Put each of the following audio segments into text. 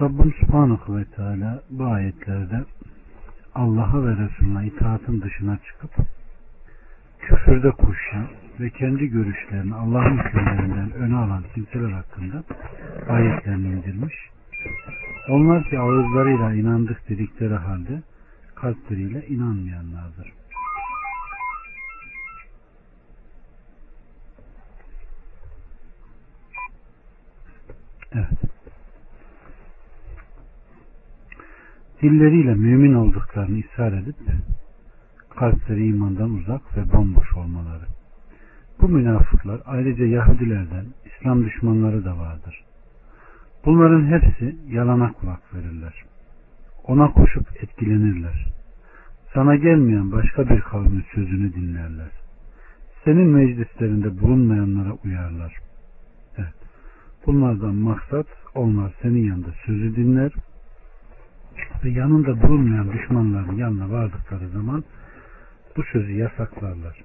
Rabbim Subhanahu ve Teala bu ayetlerde Allah'a ve Resulüne itaatın dışına çıkıp küfürde koşan ve kendi görüşlerini Allah'ın hükümlerinden öne alan kimseler hakkında ayetlerini indirmiş. Onlar ki ağızlarıyla inandık dedikleri halde kalpleriyle inanmayanlardır. Evet. Dilleriyle mümin olduklarını ishar edip kalpleri imandan uzak ve bomboş olmaları. Bu münafıklar ayrıca Yahudilerden İslam düşmanları da vardır. Bunların hepsi yalana kulak verirler. Ona koşup etkilenirler. Sana gelmeyen başka bir kavmin sözünü dinlerler. Senin meclislerinde bulunmayanlara uyarlar. Evet. Bunlardan maksat onlar senin yanında sözü dinler ve yanında bulunmayan düşmanların yanına vardıkları zaman bu sözü yasaklarlar.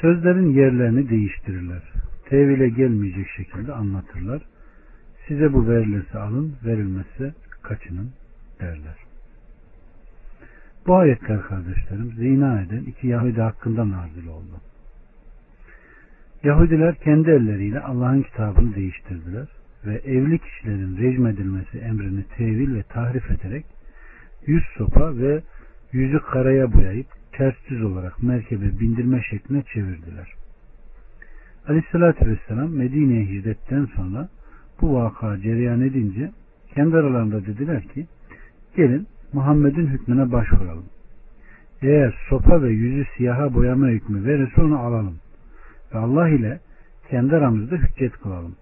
Sözlerin yerlerini değiştirirler. Tevhile gelmeyecek şekilde anlatırlar. Size bu verilirse alın, verilmezse kaçının derler. Bu ayetler kardeşlerim zina eden iki Yahudi hakkında nazil oldu. Yahudiler kendi elleriyle Allah'ın kitabını değiştirdiler ve evli kişilerin rejim edilmesi emrini tevil ve tahrif ederek yüz sopa ve yüzü karaya boyayıp ters düz olarak merkebe bindirme şekline çevirdiler. Aleyhissalatü Vesselam Medine'ye hicretten sonra bu vaka cereyan edince kendi aralarında dediler ki gelin Muhammed'in hükmüne başvuralım. Eğer sopa ve yüzü siyaha boyama hükmü verirse onu alalım. Ve Allah ile kendi aramızda hüccet kılalım.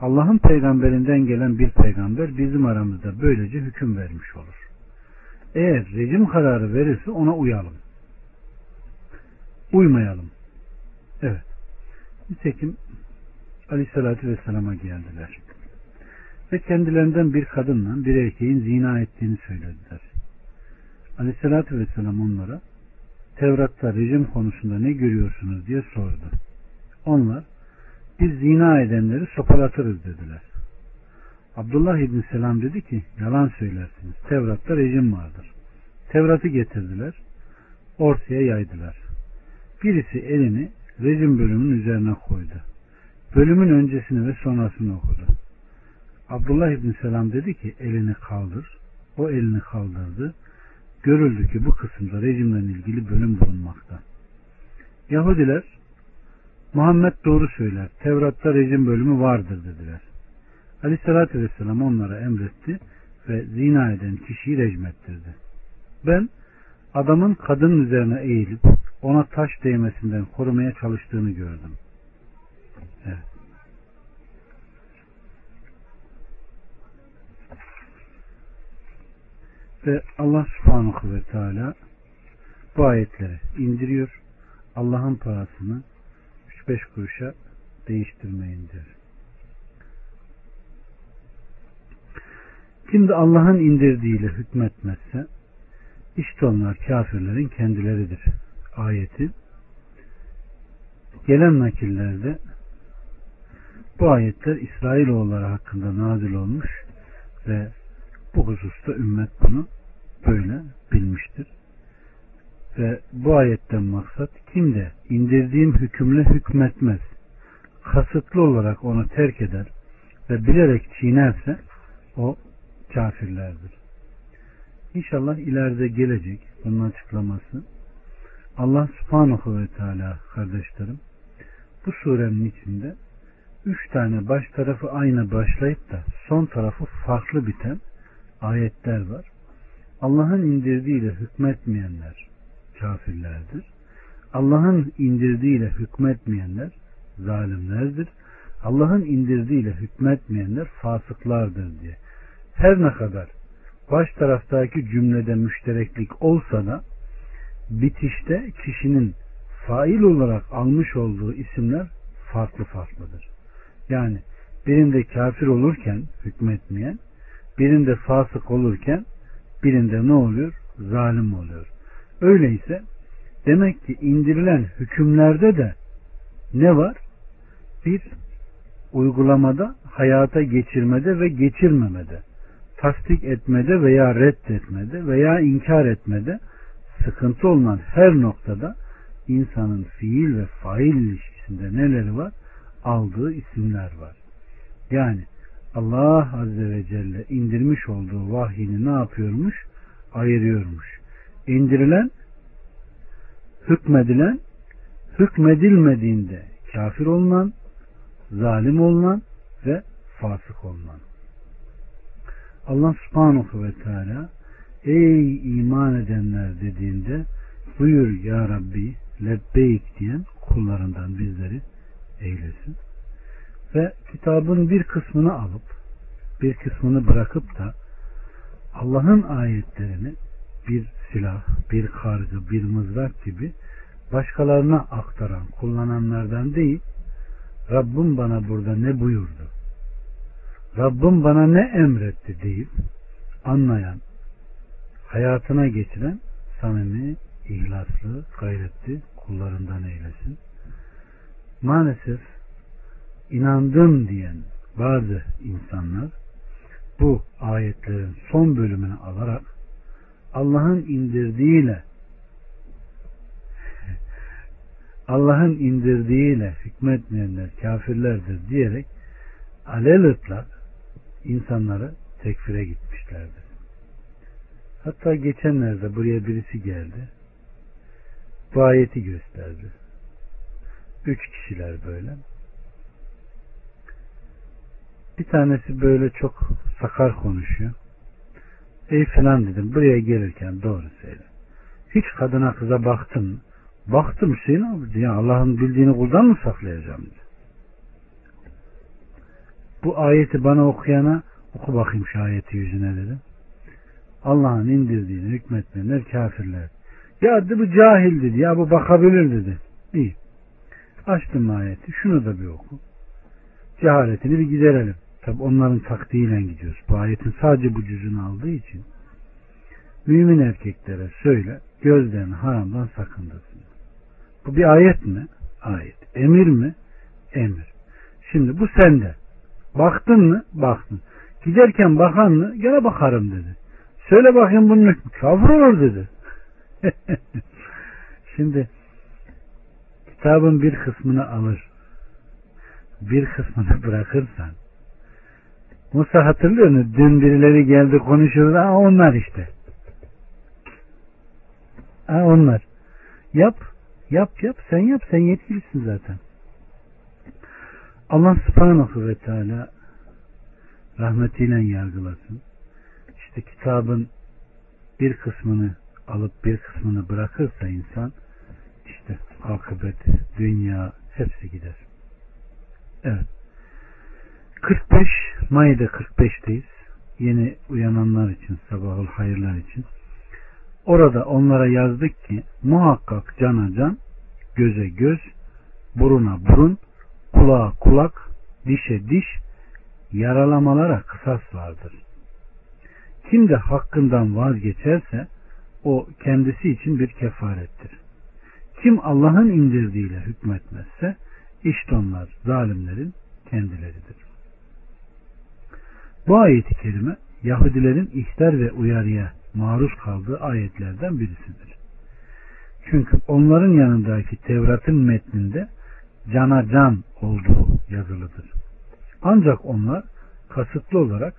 Allah'ın peygamberinden gelen bir peygamber bizim aramızda böylece hüküm vermiş olur. Eğer rejim kararı verirse ona uyalım. Uymayalım. Evet. Nitekim Aleyhisselatü Vesselam'a geldiler. Ve kendilerinden bir kadınla bir erkeğin zina ettiğini söylediler. Aleyhisselatü Vesselam onlara Tevrat'ta rejim konusunda ne görüyorsunuz diye sordu. Onlar biz zina edenleri sopalatırız dediler. Abdullah İbni Selam dedi ki yalan söylersiniz. Tevrat'ta rejim vardır. Tevrat'ı getirdiler. Ortaya yaydılar. Birisi elini rejim bölümünün üzerine koydu. Bölümün öncesini ve sonrasını okudu. Abdullah İbni Selam dedi ki elini kaldır. O elini kaldırdı. Görüldü ki bu kısımda rejimle ilgili bölüm bulunmakta. Yahudiler Muhammed doğru söyler. Tevrat'ta rejim bölümü vardır dediler. Aleyhissalatü Vesselam onlara emretti ve zina eden kişiyi rejim ettirdi. Ben adamın kadının üzerine eğilip ona taş değmesinden korumaya çalıştığını gördüm. Evet. Ve Allah subhanahu ve teala bu ayetleri indiriyor. Allah'ın parasını 3-5 kuruşa değiştirmeyin diyor. Kim de Allah'ın indirdiğiyle hükmetmezse işte onlar kafirlerin kendileridir. Ayeti gelen nakillerde bu ayetler İsrailoğulları hakkında nazil olmuş ve bu hususta ümmet bunu böyle bilmiştir. Ve bu ayetten maksat kim de indirdiğim hükümle hükmetmez, kasıtlı olarak onu terk eder ve bilerek çiğnerse o kafirlerdir. İnşallah ileride gelecek bunun açıklaması. Allah subhanahu ve teala kardeşlerim bu surenin içinde üç tane baş tarafı aynı başlayıp da son tarafı farklı biten ayetler var. Allah'ın indirdiğiyle hükmetmeyenler kafirlerdir. Allah'ın indirdiğiyle hükmetmeyenler zalimlerdir. Allah'ın indirdiğiyle hükmetmeyenler fasıklardır diye. Her ne kadar baş taraftaki cümlede müştereklik olsa da bitişte kişinin fail olarak almış olduğu isimler farklı farklıdır. Yani birinde kafir olurken hükmetmeyen, birinde fasık olurken birinde ne oluyor? Zalim oluyor. Öyleyse demek ki indirilen hükümlerde de ne var? Bir uygulamada, hayata geçirmede ve geçirmemede, tasdik etmede veya reddetmede veya inkar etmede sıkıntı olan her noktada insanın fiil ve fail ilişkisinde neleri var? Aldığı isimler var. Yani Allah Azze ve Celle indirmiş olduğu vahyini ne yapıyormuş? Ayırıyormuş. İndirilen, hükmedilen, hükmedilmediğinde kafir olunan, zalim olunan ve fasık olunan. Allah subhanahu ve teala ey iman edenler dediğinde buyur ya Rabbi lebbeyk diyen kullarından bizleri eylesin. Ve kitabın bir kısmını alıp bir kısmını bırakıp da Allah'ın ayetlerini bir silah, bir kargı, bir mızrak gibi başkalarına aktaran, kullananlardan değil, Rabbim bana burada ne buyurdu? Rabbim bana ne emretti deyip anlayan, hayatına geçiren samimi, ihlaslı, gayretli kullarından eylesin. Maalesef inandım diyen bazı insanlar bu ayetlerin son bölümünü alarak Allah'ın indirdiğiyle Allah'ın indirdiğiyle hükmetmeyenler kafirlerdir diyerek alel insanları tekfire gitmişlerdir. Hatta geçenlerde buraya birisi geldi. Bu ayeti gösterdi. Üç kişiler böyle. Bir tanesi böyle çok sakar konuşuyor. Ey falan dedim buraya gelirken doğru söyle. Hiç kadına kıza baktın? Baktım Hüseyin abi diye Allah'ın bildiğini kuldan mı saklayacağım diye. Bu ayeti bana okuyana oku bakayım şu ayeti yüzüne dedim. Allah'ın indirdiğini hükmetmeyenler kafirler. Ya bu cahil dedi. Ya bu bakabilir dedi. İyi. Açtım ayeti. Şunu da bir oku. Cehaletini bir giderelim. Tabi onların taktiğiyle gidiyoruz. Bu ayetin sadece bu cüzünü aldığı için. Mümin erkeklere söyle gözlerini haramdan sakındırsın. Bu bir ayet mi? Ayet. Emir mi? Emir. Şimdi bu sende. Baktın mı? Baktın. Giderken bakan mı? Gene bakarım dedi. Söyle bakayım bunun hükmü. Kafir olur dedi. Şimdi kitabın bir kısmını alır. Bir kısmını bırakırsan Musa hatırlıyor musun? Dün birileri geldi konuşuyordu. Aa, onlar işte. Aa, onlar. Yap. Yap yap. Sen yap. Sen yetkilisin zaten. Allah subhanahu ve teala rahmetiyle yargılasın. İşte kitabın bir kısmını alıp bir kısmını bırakırsa insan işte akıbet, dünya hepsi gider. Evet. 45 Mayda 45'teyiz. Yeni uyananlar için, sabahul hayırlar için. Orada onlara yazdık ki muhakkak cana can, göze göz, buruna burun, kulağa kulak, dişe diş, yaralamalara kısas vardır. Kim de hakkından vazgeçerse o kendisi için bir kefarettir. Kim Allah'ın indirdiğiyle hükmetmezse işte onlar zalimlerin kendileridir. Bu ayeti kerime Yahudilerin ihtar ve uyarıya maruz kaldığı ayetlerden birisidir. Çünkü onların yanındaki Tevrat'ın metninde cana can olduğu yazılıdır. Ancak onlar kasıtlı olarak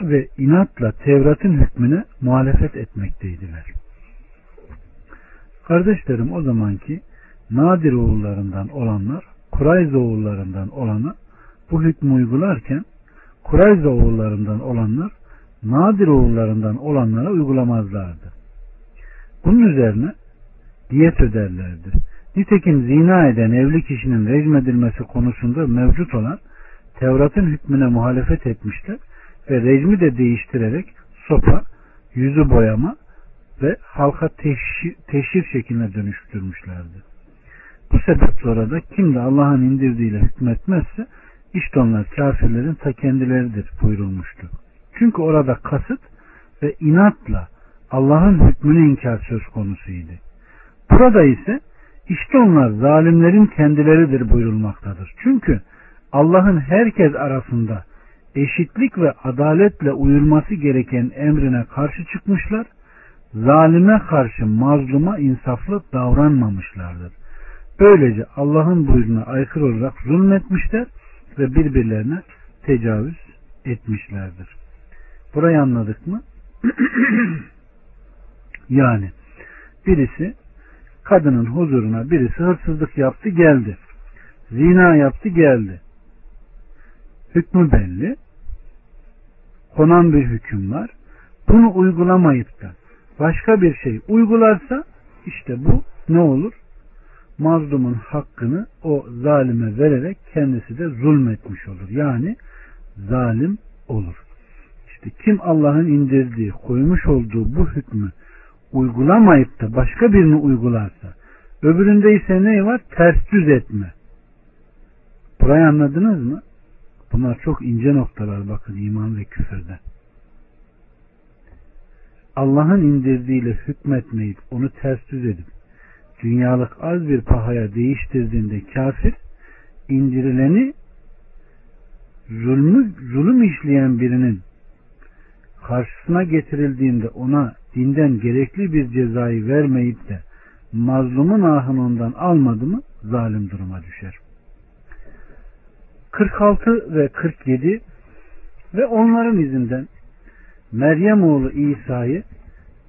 ve inatla Tevrat'ın hükmüne muhalefet etmekteydiler. Kardeşlerim o zamanki Nadir oğullarından olanlar Kurayz oğullarından olanı bu hükmü uygularken Kurayz oğullarından olanlar Nadir oğullarından olanlara uygulamazlardı. Bunun üzerine diyet öderlerdi. Nitekim zina eden evli kişinin rejmedilmesi konusunda mevcut olan Tevrat'ın hükmüne muhalefet etmişler ve rejimi de değiştirerek sopa, yüzü boyama ve halka teşhir, teşhir şekline dönüştürmüşlerdi. Bu sebeple orada kim de Allah'ın indirdiğiyle hükmetmezse işte onlar kafirlerin ta kendileridir buyurulmuştu. Çünkü orada kasıt ve inatla Allah'ın hükmünü inkar söz konusuydu. Burada ise İşte onlar zalimlerin kendileridir buyurulmaktadır. Çünkü Allah'ın herkes arasında eşitlik ve adaletle uyulması gereken emrine karşı çıkmışlar, zalime karşı mazluma insaflı davranmamışlardır. Böylece Allah'ın buyruğuna aykırı olarak zulmetmişler ve birbirlerine tecavüz etmişlerdir. Burayı anladık mı? yani birisi kadının huzuruna birisi hırsızlık yaptı geldi. Zina yaptı geldi. Hükmü belli. Konan bir hüküm var. Bunu uygulamayıp da başka bir şey uygularsa işte bu ne olur? Mazlumun hakkını o zalime vererek kendisi de zulmetmiş olur. Yani zalim olur. İşte kim Allah'ın indirdiği, koymuş olduğu bu hükmü uygulamayıp da başka birini uygularsa öbüründe ise ne var? Ters düz etme. Burayı anladınız mı? Bunlar çok ince noktalar bakın iman ve küfürde. Allah'ın indirdiğiyle hükmetmeyip onu ters düz edip dünyalık az bir pahaya değiştirdiğinde kafir indirileni zulmü, zulüm işleyen birinin karşısına getirildiğinde ona dinden gerekli bir cezayı vermeyip de mazlumun ahını ondan almadı mı zalim duruma düşer. 46 ve 47 ve onların izinden Meryem oğlu İsa'yı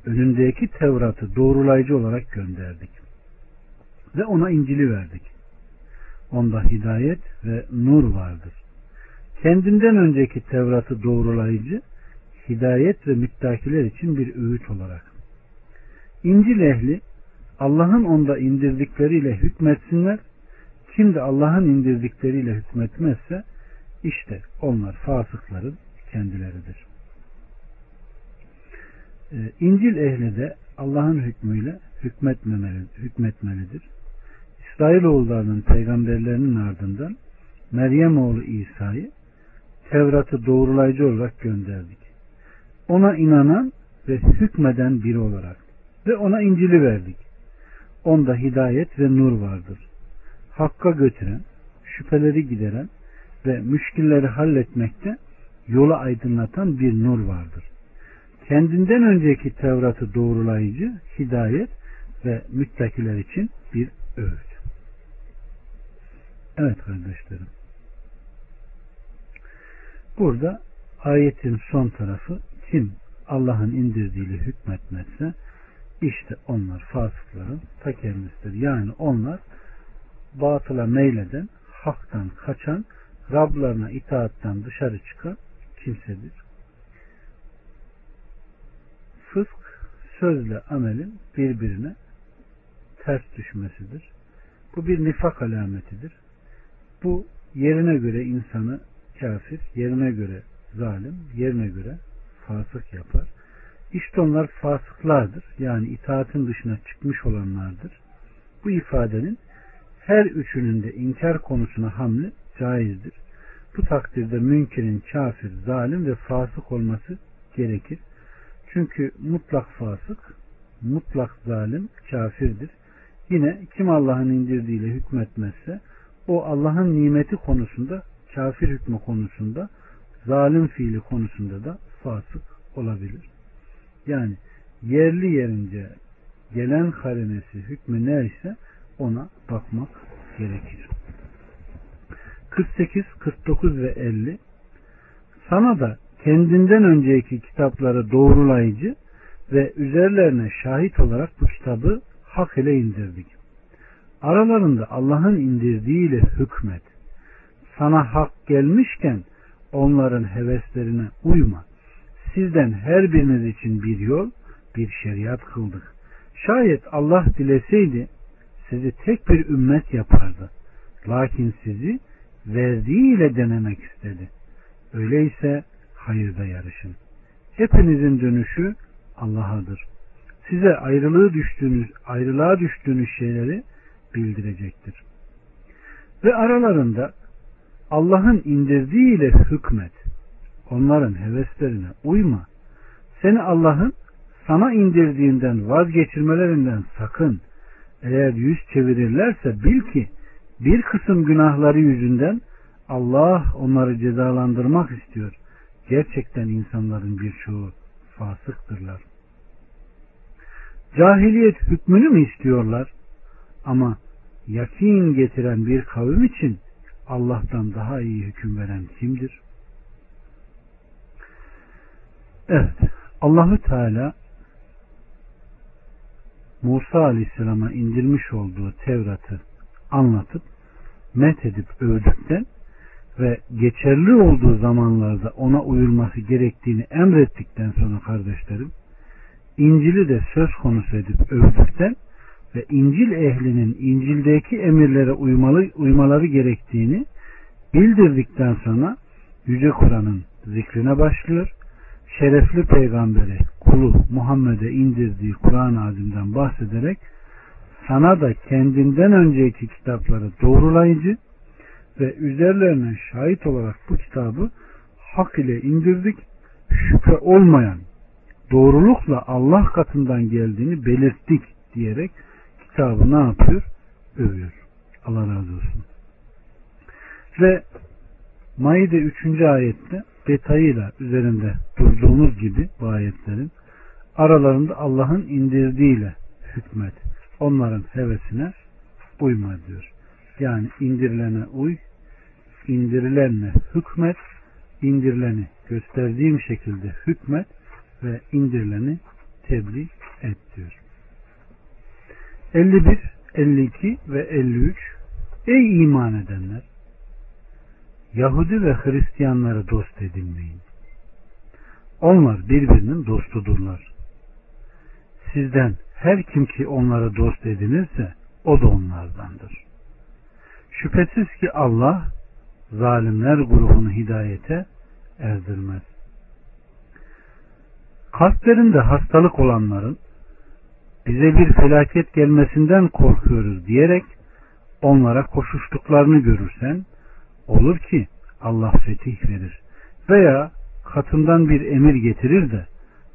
önündeki Tevrat'ı doğrulayıcı olarak gönderdik. Ve ona İncil'i verdik. Onda hidayet ve nur vardır. Kendinden önceki Tevrat'ı doğrulayıcı, hidayet ve müttakiler için bir öğüt olarak. İncil ehli Allah'ın onda indirdikleriyle hükmetsinler. Kim de Allah'ın indirdikleriyle hükmetmezse işte onlar fasıkların kendileridir. Ee, İncil ehli de Allah'ın hükmüyle hükmetmemeli, hükmetmelidir. İsrailoğullarının peygamberlerinin ardından Meryem oğlu İsa'yı Tevrat'ı doğrulayıcı olarak gönderdik. Ona inanan ve hükmeden biri olarak ve ona İncil'i verdik. Onda hidayet ve nur vardır. Hakka götüren, şüpheleri gideren ve müşkilleri halletmekte yola aydınlatan bir nur vardır. Kendinden önceki Tevrat'ı doğrulayıcı, hidayet ve müttakiler için bir öğüt. Evet kardeşlerim. Burada ayetin son tarafı kim Allah'ın indirdiğiyle hükmetmezse işte onlar fasıkların ta kendisidir. Yani onlar batıla meyleden, haktan kaçan, Rablarına itaattan dışarı çıkan kimsedir. Fısk, sözle amelin birbirine ters düşmesidir. Bu bir nifak alametidir. Bu yerine göre insanı kafir, yerine göre zalim, yerine göre fasık yapar. İşte onlar fasıklardır. Yani itaatin dışına çıkmış olanlardır. Bu ifadenin her üçünün de inkar konusuna hamle caizdir. Bu takdirde münkerin kafir, zalim ve fasık olması gerekir. Çünkü mutlak fasık, mutlak zalim kafirdir. Yine kim Allah'ın indirdiğiyle hükmetmezse o Allah'ın nimeti konusunda, kafir hükmü konusunda, zalim fiili konusunda da fasık olabilir. Yani yerli yerince gelen karinesi hükmü neyse ona bakmak gerekir. 48, 49 ve 50 Sana da kendinden önceki kitapları doğrulayıcı ve üzerlerine şahit olarak bu kitabı hak ile indirdik. Aralarında Allah'ın indirdiğiyle hükmet. Sana hak gelmişken onların heveslerine uyma. Sizden her biriniz için bir yol, bir şeriat kıldık. Şayet Allah dileseydi sizi tek bir ümmet yapardı. Lakin sizi verdiğiyle denemek istedi. Öyleyse hayırda yarışın. Hepinizin dönüşü Allah'adır. Size ayrılığı düştüğünüz, ayrılığa düştüğünüz şeyleri bildirecektir. Ve aralarında Allah'ın indirdiğiyle hükmet. Onların heveslerine uyma. Seni Allah'ın sana indirdiğinden vazgeçirmelerinden sakın. eğer yüz çevirirlerse bil ki bir kısım günahları yüzünden Allah onları cezalandırmak istiyor. Gerçekten insanların birçoğu fasıktırlar. Cahiliyet hükmünü mü istiyorlar? Ama yakin getiren bir kavim için Allah'tan daha iyi hüküm veren kimdir? Evet. Allahü Teala Musa Aleyhisselam'a indirmiş olduğu Tevrat'ı anlatıp met edip övdükten ve geçerli olduğu zamanlarda ona uyulması gerektiğini emrettikten sonra kardeşlerim İncil'i de söz konusu edip övdükten ve İncil ehlinin İncil'deki emirlere uymalı, uymaları gerektiğini bildirdikten sonra Yüce Kur'an'ın zikrine başlıyor. Şerefli peygamberi kulu Muhammed'e indirdiği Kur'an-ı Azim'den bahsederek sana da kendinden önceki kitapları doğrulayıcı ve üzerlerine şahit olarak bu kitabı hak ile indirdik. Şüphe olmayan doğrulukla Allah katından geldiğini belirttik diyerek kitabı ne yapıyor? Övüyor. Allah razı olsun. Ve Maide 3. ayette detayıyla üzerinde durduğumuz gibi bu ayetlerin aralarında Allah'ın indirdiğiyle hükmet. Onların hevesine uyma diyor. Yani indirilene uy, indirilenle hükmet, indirileni gösterdiğim şekilde hükmet ve indirileni tebliğ et diyor. 51, 52 ve 53 Ey iman edenler! Yahudi ve Hristiyanları dost edinmeyin. Onlar birbirinin dostudurlar. Sizden her kim ki onları dost edinirse o da onlardandır. Şüphesiz ki Allah zalimler grubunu hidayete erdirmez. Kalplerinde hastalık olanların bize bir felaket gelmesinden korkuyoruz diyerek onlara koşuştuklarını görürsen olur ki Allah fetih verir veya katından bir emir getirir de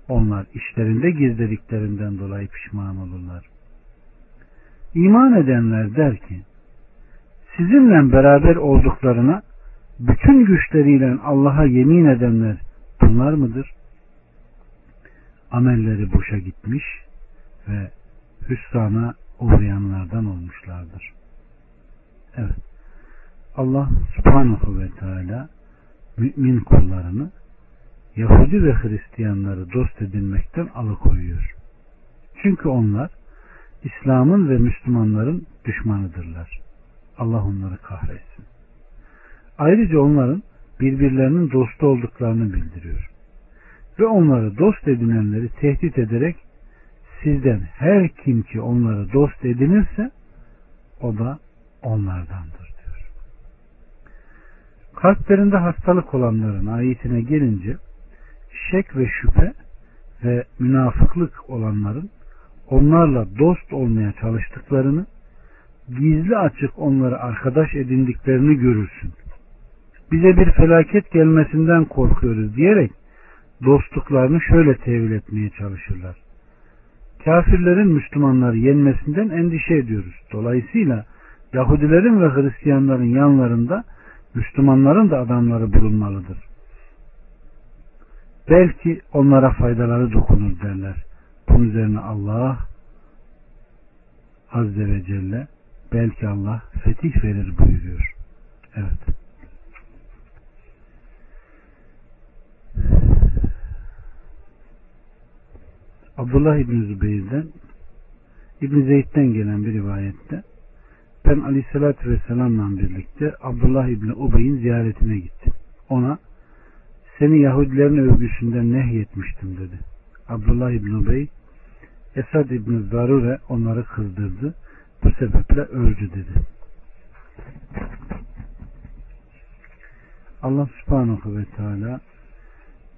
onlar işlerinde gizlediklerinden dolayı pişman olurlar. İman edenler der ki sizinle beraber olduklarına bütün güçleriyle Allah'a yemin edenler bunlar mıdır? Amelleri boşa gitmiş ve hüsrana uğrayanlardan olmuşlardır. Evet. Allah subhanahu ve teala mümin kullarını Yahudi ve Hristiyanları dost edinmekten alıkoyuyor. Çünkü onlar İslam'ın ve Müslümanların düşmanıdırlar. Allah onları kahretsin. Ayrıca onların birbirlerinin dostu olduklarını bildiriyor. Ve onları dost edinenleri tehdit ederek sizden her kim ki onları dost edinirse o da onlardandır diyor. Kalplerinde hastalık olanların ayetine gelince şek ve şüphe ve münafıklık olanların onlarla dost olmaya çalıştıklarını gizli açık onları arkadaş edindiklerini görürsün. Bize bir felaket gelmesinden korkuyoruz diyerek dostluklarını şöyle tevil etmeye çalışırlar. Kafirlerin Müslümanları yenmesinden endişe ediyoruz. Dolayısıyla Yahudilerin ve Hristiyanların yanlarında Müslümanların da adamları bulunmalıdır. Belki onlara faydaları dokunur derler. Bunun üzerine Allah Azze ve Celle belki Allah fetih verir buyuruyor. Evet. Abdullah İbni Zübeyir'den İbni Zeyd'den gelen bir rivayette ben Aleyhisselatü Vesselam'la birlikte Abdullah İbni Ubey'in ziyaretine gittim. Ona seni Yahudilerin övgüsünden nehyetmiştim dedi. Abdullah İbni Ubey Esad İbni Zarure onları kızdırdı. Bu sebeple öldü dedi. Allah subhanahu ve teala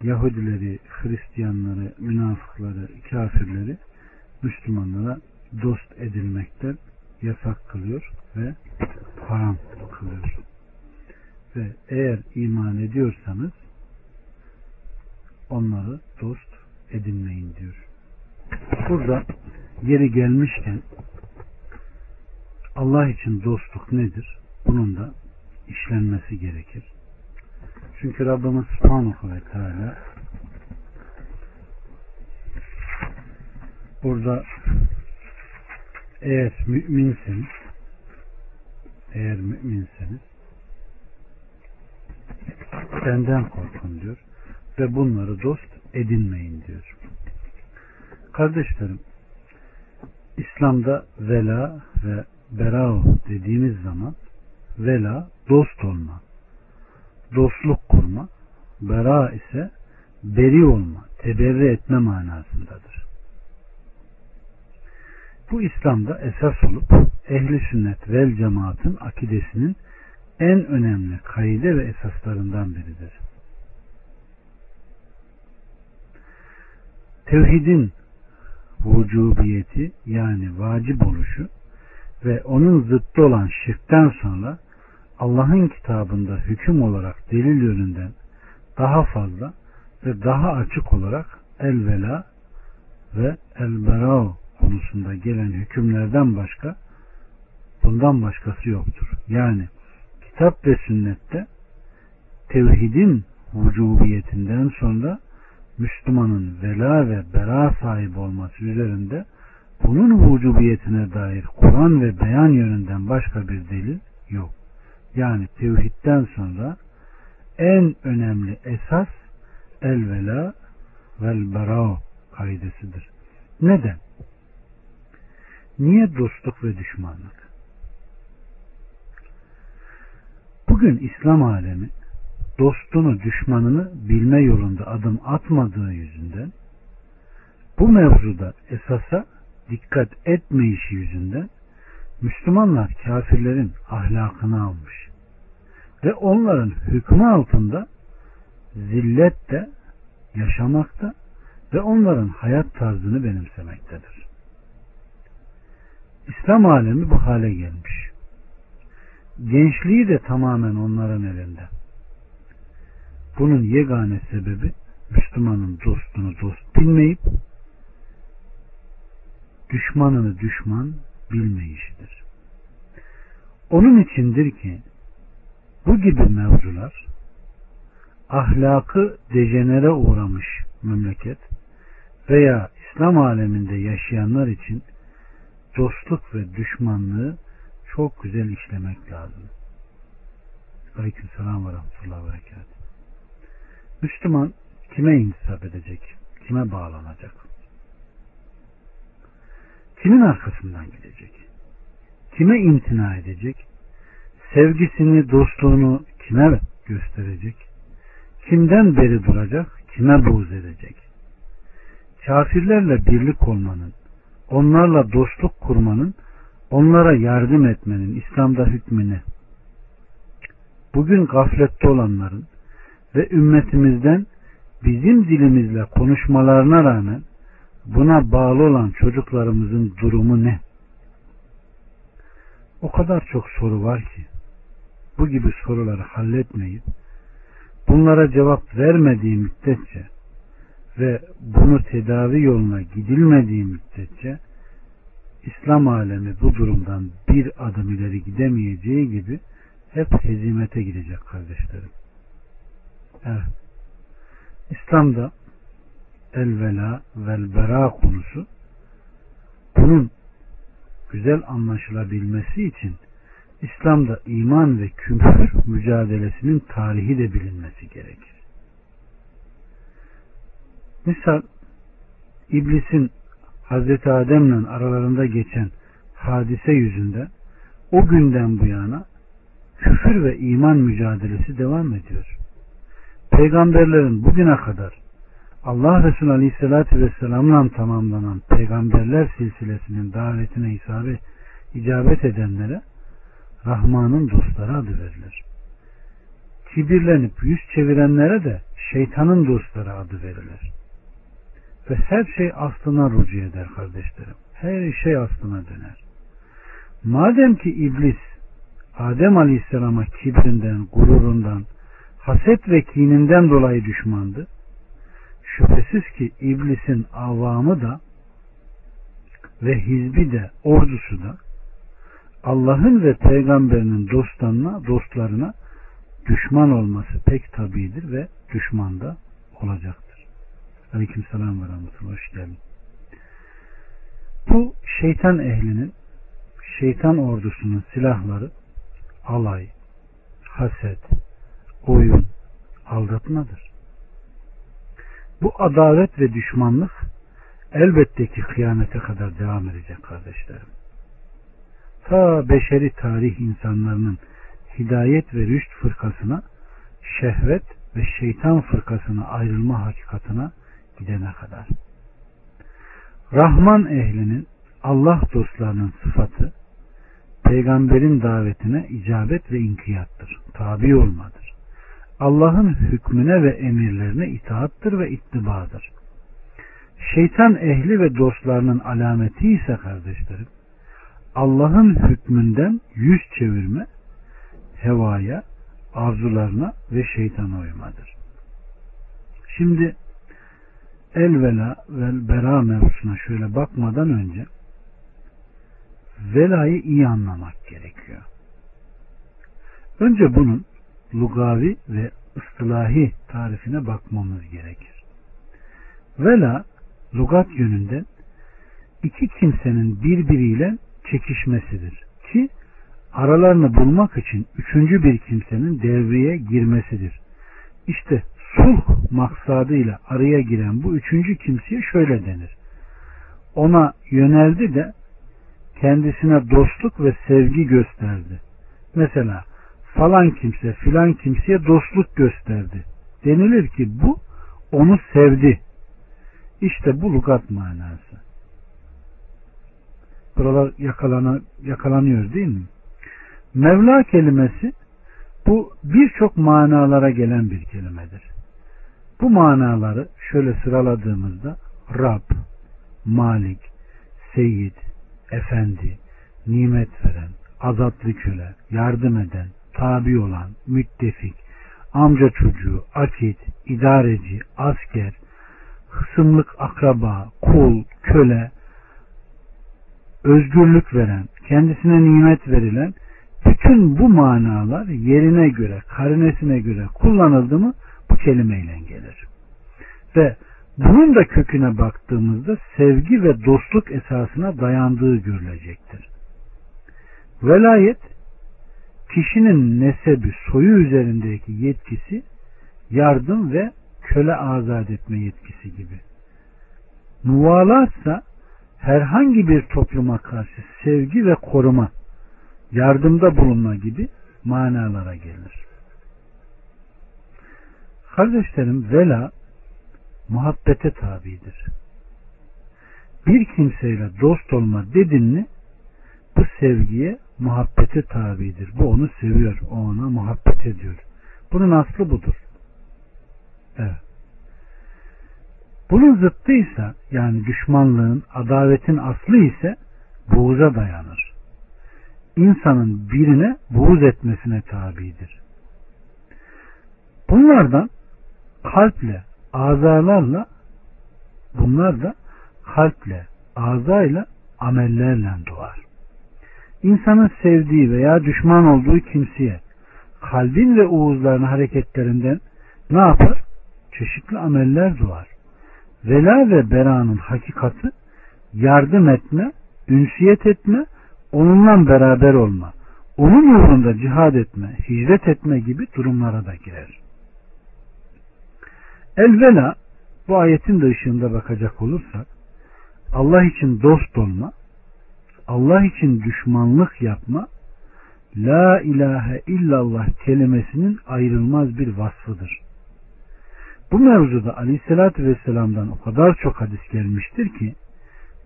Yahudileri, Hristiyanları, münafıkları, kafirleri Müslümanlara dost edilmekten yasak kılıyor ve haram kılıyor. Ve eğer iman ediyorsanız onları dost edinmeyin diyor. Burada yeri gelmişken Allah için dostluk nedir? Bunun da işlenmesi gerekir. Çünkü Rabbimiz Subhanahu ve Teala burada eğer müminseniz eğer müminseniz benden korkun diyor ve bunları dost edinmeyin diyor. Kardeşlerim İslam'da vela ve berao dediğimiz zaman vela dost olma, dostluk kurma, bera ise beri olma, teberri etme manasındadır. Bu İslam'da esas olup ehli sünnet vel cemaatın akidesinin en önemli kaide ve esaslarından biridir. Tevhidin vücubiyeti yani vacip oluşu ve onun zıttı olan şirkten sonra Allah'ın kitabında hüküm olarak delil yönünden daha fazla ve daha açık olarak el-vela ve el-berao konusunda gelen hükümlerden başka bundan başkası yoktur. Yani kitap ve sünnette tevhidin vücubiyetinden sonra Müslümanın vela ve bera sahibi olması üzerinde bunun vücubiyetine dair Kur'an ve beyan yönünden başka bir delil yok. Yani tevhidden sonra en önemli esas el vela vel bera kaidesidir. Neden? Niye dostluk ve düşmanlık? Bugün İslam alemi dostunu düşmanını bilme yolunda adım atmadığı yüzünden bu mevzuda esasa dikkat etmeyişi yüzünden Müslümanlar kafirlerin ahlakını almış ve onların hükmü altında zillette yaşamakta ve onların hayat tarzını benimsemektedir. İslam alemi bu hale gelmiş. Gençliği de tamamen onların elinde. Bunun yegane sebebi Müslümanın dostunu dost bilmeyip düşmanını düşman bilmeyişidir. Onun içindir ki bu gibi mevzular ahlakı dejenere uğramış memleket veya İslam aleminde yaşayanlar için dostluk ve düşmanlığı çok güzel işlemek lazım. Aleyküm selam ve rahmetullahi ve berekat. Müslüman kime intisap edecek? Kime bağlanacak? Kimin arkasından gidecek? Kime imtina edecek? Sevgisini, dostluğunu kime gösterecek? Kimden beri duracak? Kime buğz edecek? Kafirlerle birlik olmanın, onlarla dostluk kurmanın, onlara yardım etmenin İslam'da hükmü Bugün gaflette olanların ve ümmetimizden bizim dilimizle konuşmalarına rağmen buna bağlı olan çocuklarımızın durumu ne? O kadar çok soru var ki bu gibi soruları halletmeyip bunlara cevap vermediği müddetçe ve bunu tedavi yoluna gidilmediği müddetçe İslam alemi bu durumdan bir adım ileri gidemeyeceği gibi hep hezimete gidecek kardeşlerim. Evet. İslam'da el-vela vel-bera konusu bunun güzel anlaşılabilmesi için İslam'da iman ve küfür mücadelesinin tarihi de bilinmesi gerekir. Misal İblisin Hazreti Adem'le aralarında geçen hadise yüzünden o günden bu yana küfür ve iman mücadelesi devam ediyor. Peygamberlerin bugüne kadar Allah Resulü Aleyhisselatü Vesselam'la tamamlanan peygamberler silsilesinin davetine isabet, icabet edenlere Rahman'ın dostları adı verilir. Kibirlenip yüz çevirenlere de şeytanın dostları adı verilir. Ve her şey aslına rucu eder kardeşlerim. Her şey aslına döner. Madem ki iblis Adem Aleyhisselam'a kibrinden, gururundan, haset ve kininden dolayı düşmandı. Şüphesiz ki iblisin avamı da ve hizbi de ordusu da Allah'ın ve peygamberinin dostlarına, dostlarına düşman olması pek tabidir ve düşman da olacaktır. Aleyküm selam ve rahmetullah. Hoş geldin. Bu şeytan ehlinin, şeytan ordusunun silahları alay, haset, oyun, aldatmadır. Bu adalet ve düşmanlık elbette ki kıyamete kadar devam edecek kardeşlerim. Ta beşeri tarih insanlarının hidayet ve rüşt fırkasına, şehvet ve şeytan fırkasına ayrılma hakikatına gidene kadar. Rahman ehlinin Allah dostlarının sıfatı peygamberin davetine icabet ve inkiyattır. Tabi olmadır. Allah'ın hükmüne ve emirlerine itaattır ve ittibadır. Şeytan ehli ve dostlarının alameti ise kardeşlerim Allah'ın hükmünden yüz çevirme, hevaya, arzularına ve şeytana uymadır. Şimdi el vela ve bera mevzusuna şöyle bakmadan önce velayı iyi anlamak gerekiyor. Önce bunun lugavi ve ıstılahi tarifine bakmamız gerekir. Vela lugat yönünden iki kimsenin birbiriyle çekişmesidir ki aralarını bulmak için üçüncü bir kimsenin devreye girmesidir. İşte sulh maksadıyla araya giren bu üçüncü kimseye şöyle denir. Ona yöneldi de kendisine dostluk ve sevgi gösterdi. Mesela falan kimse filan kimseye dostluk gösterdi. Denilir ki bu onu sevdi. İşte bu lugat manası. Buralar yakalana, yakalanıyor değil mi? Mevla kelimesi bu birçok manalara gelen bir kelimedir. Bu manaları şöyle sıraladığımızda Rab, Malik, Seyyid, Efendi, nimet veren, azatlı köle, yardım eden, tabi olan, müttefik, amca çocuğu, akit, idareci, asker, hısımlık akraba, kul, köle, özgürlük veren, kendisine nimet verilen bütün bu manalar yerine göre, karinesine göre kullanıldı mı bu kelimeyle gelir. Ve bunun da köküne baktığımızda sevgi ve dostluk esasına dayandığı görülecektir. Velayet kişinin nesebi, soyu üzerindeki yetkisi yardım ve köle azat etme yetkisi gibi. Muvalatsa herhangi bir topluma karşı sevgi ve koruma, yardımda bulunma gibi manalara gelir. Kardeşlerim vela muhabbete tabidir. Bir kimseyle dost olma dedin mi bu sevgiye muhabbete tabidir. Bu onu seviyor. O ona muhabbet ediyor. Bunun aslı budur. Evet. Bunun zıttı ise yani düşmanlığın, adavetin aslı ise buğza dayanır. İnsanın birine buğz etmesine tabidir. Bunlardan kalple, azalarla bunlar da kalple, azayla, amellerle doğar. İnsanın sevdiği veya düşman olduğu kimseye kalbin ve uğuzların hareketlerinden ne yapar? Çeşitli ameller doğar. Vela ve beranın hakikati yardım etme, ünsiyet etme, onunla beraber olma, onun uğrunda cihad etme, hicret etme gibi durumlara da girer. Elvela bu ayetin de ışığında bakacak olursak Allah için dost olma, Allah için düşmanlık yapma, La ilahe illallah kelimesinin ayrılmaz bir vasfıdır. Bu mevzuda aleyhissalatü vesselam'dan o kadar çok hadis gelmiştir ki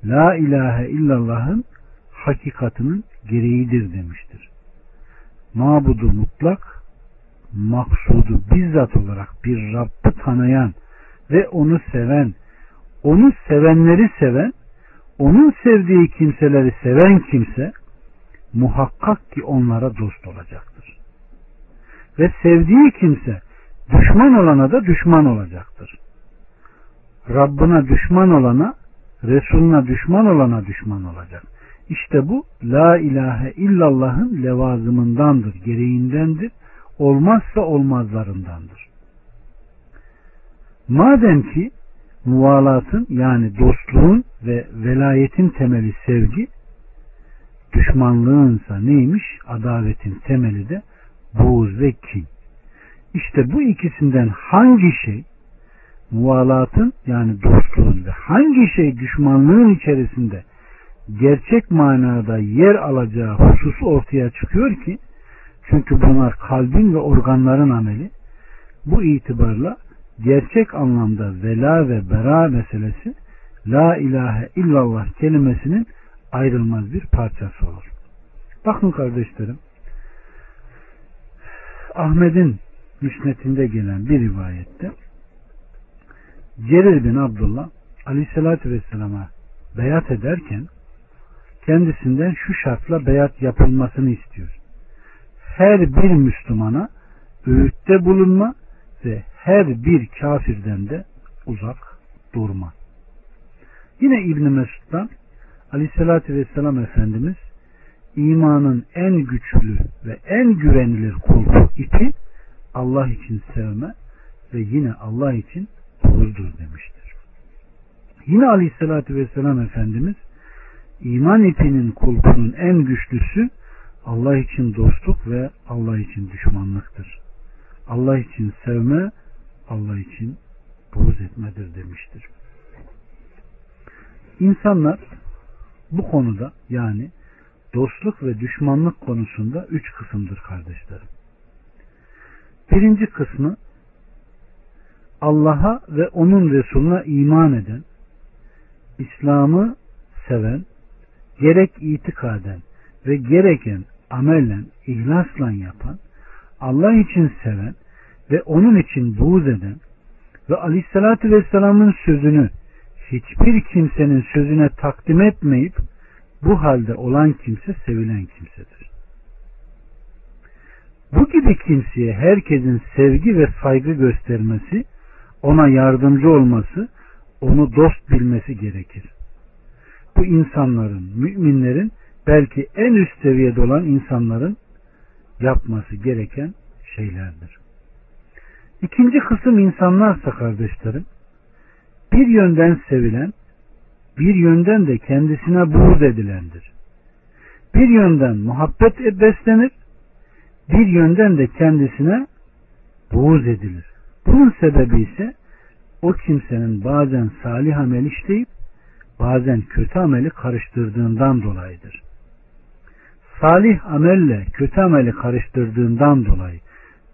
La ilahe illallah'ın hakikatinin gereğidir demiştir. Mabudu mutlak, maksudu bizzat olarak bir Rabb'ı tanıyan ve onu seven, onu sevenleri seven, onun sevdiği kimseleri seven kimse muhakkak ki onlara dost olacaktır. Ve sevdiği kimse düşman olana da düşman olacaktır. Rabbına düşman olana, Resuluna düşman olana düşman olacak. İşte bu la ilahe illallah'ın levazımındandır, gereğindendir, olmazsa olmazlarındandır. Madem ki muvalatın yani dostluğun ve velayetin temeli sevgi, düşmanlığınsa neymiş? Adavetin temeli de buğz ve kin. İşte bu ikisinden hangi şey muvalatın yani dostluğun ve hangi şey düşmanlığın içerisinde gerçek manada yer alacağı hususu ortaya çıkıyor ki çünkü bunlar kalbin ve organların ameli bu itibarla gerçek anlamda vela ve bera meselesi la ilahe illallah kelimesinin ayrılmaz bir parçası olur. Bakın kardeşlerim Ahmet'in müsnetinde gelen bir rivayette Cerir bin Abdullah aleyhissalatü vesselama beyat ederken kendisinden şu şartla beyat yapılmasını istiyor. Her bir Müslümana öğütte bulunma ve her bir kafirden de uzak durma. Yine İbn Mesud'dan Aleyhisselatü Vesselam Efendimiz imanın en güçlü ve en güvenilir kulpu ipi Allah için sevme ve yine Allah için buğuzdur demiştir. Yine Aleyhisselatü Vesselam Efendimiz iman ipinin kulpunun en güçlüsü Allah için dostluk ve Allah için düşmanlıktır. Allah için sevme, Allah için buğz etmedir demiştir. İnsanlar bu konuda yani dostluk ve düşmanlık konusunda üç kısımdır kardeşlerim. Birinci kısmı Allah'a ve onun Resulüne iman eden, İslam'ı seven, gerek itikaden ve gereken amellen, ihlasla yapan, Allah için seven ve onun için buğz eden ve Aleyhisselatü Vesselam'ın sözünü hiçbir kimsenin sözüne takdim etmeyip bu halde olan kimse sevilen kimsedir. Bu gibi kimseye herkesin sevgi ve saygı göstermesi, ona yardımcı olması, onu dost bilmesi gerekir. Bu insanların, müminlerin belki en üst seviyede olan insanların yapması gereken şeylerdir. İkinci kısım insanlarsa kardeşlerim, bir yönden sevilen, bir yönden de kendisine buğz edilendir. Bir yönden muhabbet beslenir, bir yönden de kendisine buğz edilir. Bunun sebebi ise o kimsenin bazen salih amel işleyip bazen kötü ameli karıştırdığından dolayıdır. Salih amelle kötü ameli karıştırdığından dolayı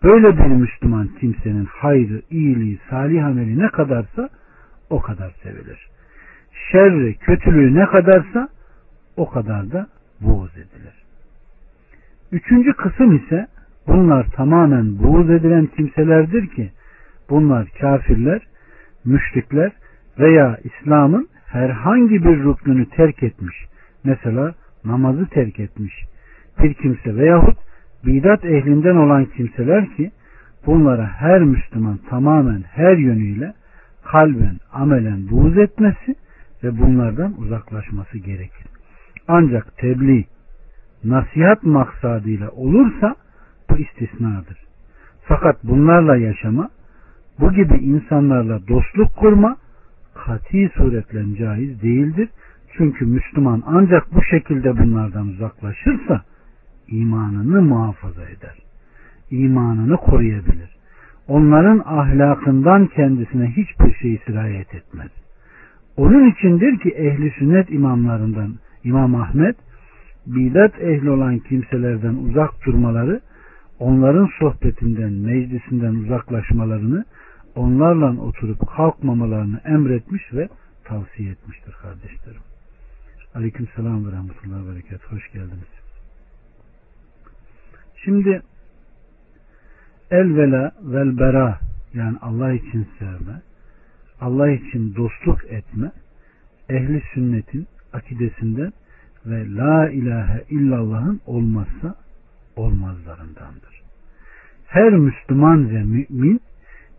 böyle bir Müslüman kimsenin hayrı, iyiliği, salih ameli ne kadarsa o kadar sevilir. Şerri, kötülüğü ne kadarsa o kadar da buğz edilir. Üçüncü kısım ise bunlar tamamen buğz edilen kimselerdir ki bunlar kafirler, müşrikler veya İslam'ın herhangi bir ruknunu terk etmiş. Mesela namazı terk etmiş bir kimse veyahut bidat ehlinden olan kimseler ki bunlara her Müslüman tamamen her yönüyle kalben, amelen buğz etmesi ve bunlardan uzaklaşması gerekir. Ancak tebliğ, nasihat maksadıyla olursa bu istisnadır. Fakat bunlarla yaşama, bu gibi insanlarla dostluk kurma kati suretle caiz değildir. Çünkü Müslüman ancak bu şekilde bunlardan uzaklaşırsa imanını muhafaza eder. İmanını koruyabilir onların ahlakından kendisine hiçbir şey sirayet etmez. Onun içindir ki ehli sünnet imamlarından İmam Ahmet bidat ehli olan kimselerden uzak durmaları, onların sohbetinden, meclisinden uzaklaşmalarını, onlarla oturup kalkmamalarını emretmiş ve tavsiye etmiştir kardeşlerim. Aleyküm selam ve rahmetullahi ve berekat. Hoş geldiniz. Şimdi el vela vel bera yani Allah için sevme, Allah için dostluk etme, ehli sünnetin akidesinden ve la ilahe illallah'ın olmazsa olmazlarındandır. Her Müslüman ve mümin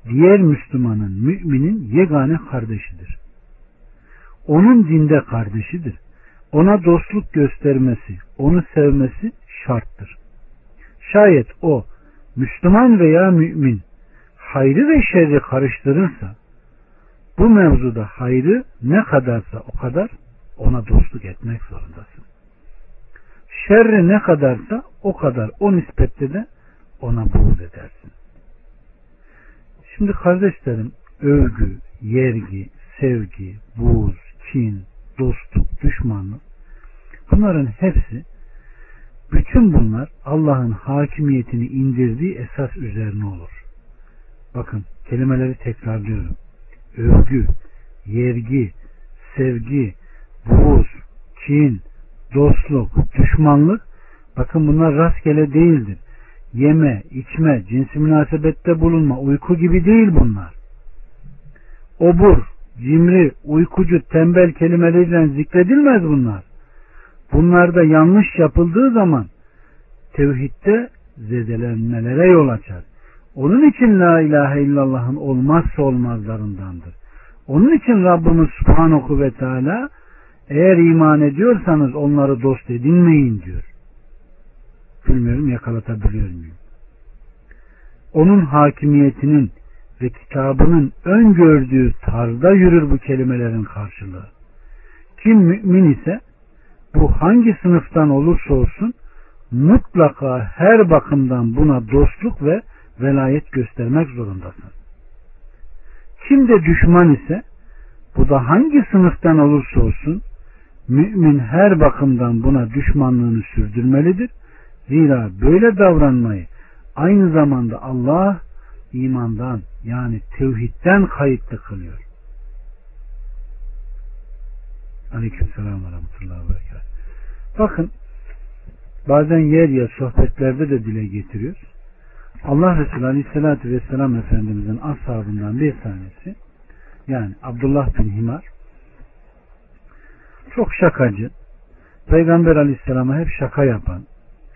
diğer Müslümanın müminin yegane kardeşidir. Onun dinde kardeşidir. ona dostluk göstermesi, onu sevmesi şarttır. Şayet o Müslüman veya mümin hayrı ve şerri karıştırırsa bu mevzuda hayrı ne kadarsa o kadar ona dostluk etmek zorundasın. Şerri ne kadarsa o kadar o nispette de ona buğz edersin. Şimdi kardeşlerim övgü, yergi, sevgi, buğz, kin, dostluk, düşmanlık bunların hepsi bütün bunlar Allah'ın hakimiyetini indirdiği esas üzerine olur. Bakın kelimeleri tekrarlıyorum. Övgü, yergi, sevgi, buğz, kin, dostluk, düşmanlık bakın bunlar rastgele değildir. Yeme, içme, cinsi münasebette bulunma, uyku gibi değil bunlar. Obur, cimri, uykucu, tembel kelimeleriyle zikredilmez bunlar. Bunlarda yanlış yapıldığı zaman tevhidde zedelenmelere yol açar. Onun için la ilahe illallah'ın olmazsa olmazlarındandır. Onun için Rabbimiz Subhanahu ve Teala eğer iman ediyorsanız onları dost edinmeyin diyor. Bilmiyorum yakalatabiliyor muyum? Onun hakimiyetinin ve kitabının öngördüğü tarzda yürür bu kelimelerin karşılığı. Kim mümin ise bu hangi sınıftan olursa olsun mutlaka her bakımdan buna dostluk ve velayet göstermek zorundasın. Kim de düşman ise bu da hangi sınıftan olursa olsun mümin her bakımdan buna düşmanlığını sürdürmelidir. Zira böyle davranmayı aynı zamanda Allah imandan yani tevhidden kayıtlı kılıyor. Aleyküm selam ve rahmetullahi ve Bakın bazen yer yer sohbetlerde de dile getiriyoruz. Allah Resulü Aleyhisselatü Vesselam Efendimizin ashabından bir tanesi yani Abdullah bin Himar çok şakacı Peygamber Aleyhisselam'a hep şaka yapan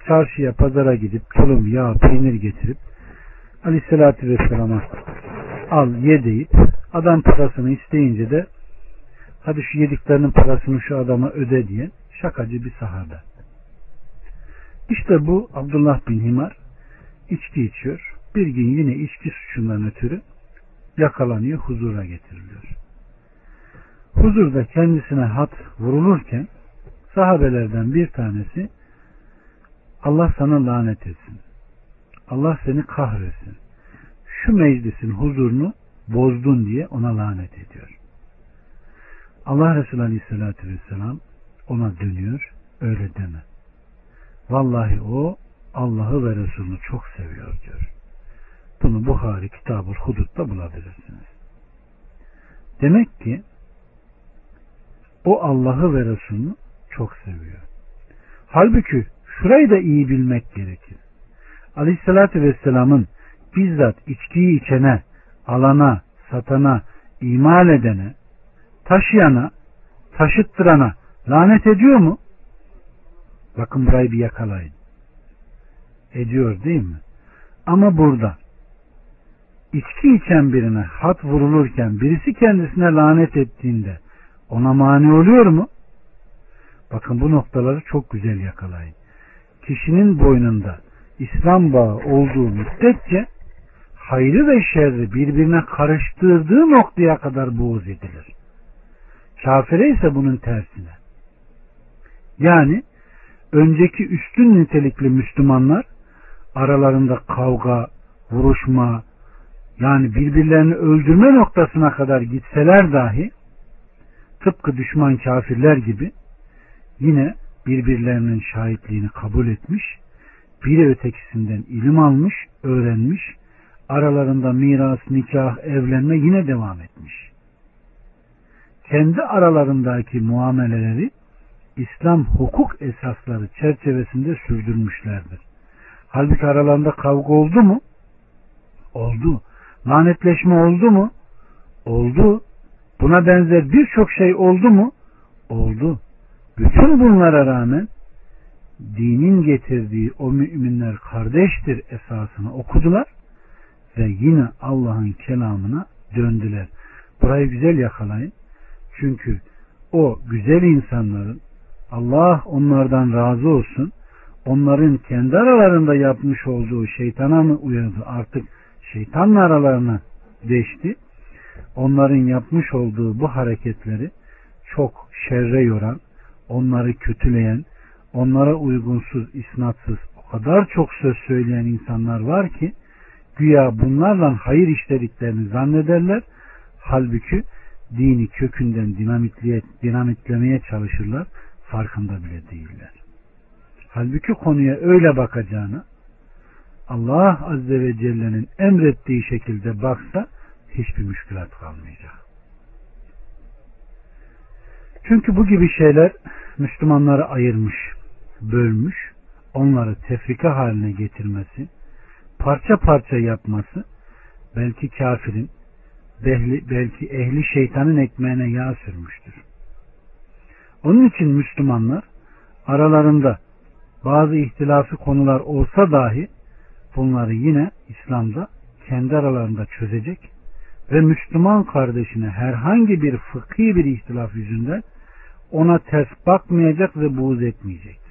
çarşıya pazara gidip tulum, yağ, peynir getirip Aleyhisselatü Vesselam'a al ye deyip adam parasını isteyince de hadi şu yediklerinin parasını şu adama öde diye şakacı bir sahabe. İşte bu Abdullah bin Himar içki içiyor. Bir gün yine içki suçundan ötürü yakalanıyor, huzura getiriliyor. Huzurda kendisine hat vurulurken sahabelerden bir tanesi Allah sana lanet etsin. Allah seni kahretsin. Şu meclisin huzurunu bozdun diye ona lanet ediyor. Allah Resulü Aleyhisselatü Vesselam ona dönüyor. Öyle deme. Vallahi o Allah'ı ve Resulünü çok seviyor diyor. Bunu Buhari Kitab-ı Hudut'ta bulabilirsiniz. Demek ki o Allah'ı ve Resulünü çok seviyor. Halbuki şurayı da iyi bilmek gerekir. Aleyhissalatü Vesselam'ın bizzat içkiyi içene, alana, satana, imal edene, taşıyana, taşıttırana lanet ediyor mu? Bakın burayı bir yakalayın. Ediyor değil mi? Ama burada içki içen birine hat vurulurken birisi kendisine lanet ettiğinde ona mani oluyor mu? Bakın bu noktaları çok güzel yakalayın. Kişinin boynunda İslam bağı olduğu müddetçe hayrı ve şerri birbirine karıştırdığı noktaya kadar buğz edilir. Kafire ise bunun tersine. Yani önceki üstün nitelikli Müslümanlar aralarında kavga, vuruşma, yani birbirlerini öldürme noktasına kadar gitseler dahi tıpkı düşman kafirler gibi yine birbirlerinin şahitliğini kabul etmiş, biri ötekisinden ilim almış, öğrenmiş, aralarında miras, nikah, evlenme yine devam etmiş. Kendi aralarındaki muameleleri İslam hukuk esasları çerçevesinde sürdürmüşlerdir. Halbuki aralarında kavga oldu mu? Oldu. Lanetleşme oldu mu? Oldu. Buna benzer birçok şey oldu mu? Oldu. Bütün bunlara rağmen dinin getirdiği o müminler kardeştir esasını okudular ve yine Allah'ın kelamına döndüler. Burayı güzel yakalayın. Çünkü o güzel insanların Allah onlardan razı olsun. Onların kendi aralarında yapmış olduğu şeytana mı uyadı artık şeytanla aralarına geçti. Onların yapmış olduğu bu hareketleri çok şerre yoran, onları kötüleyen, onlara uygunsuz, isnatsız o kadar çok söz söyleyen insanlar var ki güya bunlarla hayır işlediklerini zannederler. Halbuki dini kökünden dinamitlemeye çalışırlar. Farkında bile değiller. Halbuki konuya öyle bakacağını Allah Azze ve Celle'nin emrettiği şekilde baksa hiçbir müşkülat kalmayacak. Çünkü bu gibi şeyler Müslümanları ayırmış, bölmüş, onları tefrika haline getirmesi, parça parça yapması belki kafirin, belki ehli şeytanın ekmeğine yağ sürmüştür. Onun için Müslümanlar aralarında bazı ihtilafi konular olsa dahi bunları yine İslam'da kendi aralarında çözecek ve Müslüman kardeşine herhangi bir fıkhi bir ihtilaf yüzünden ona ters bakmayacak ve buğz etmeyecektir.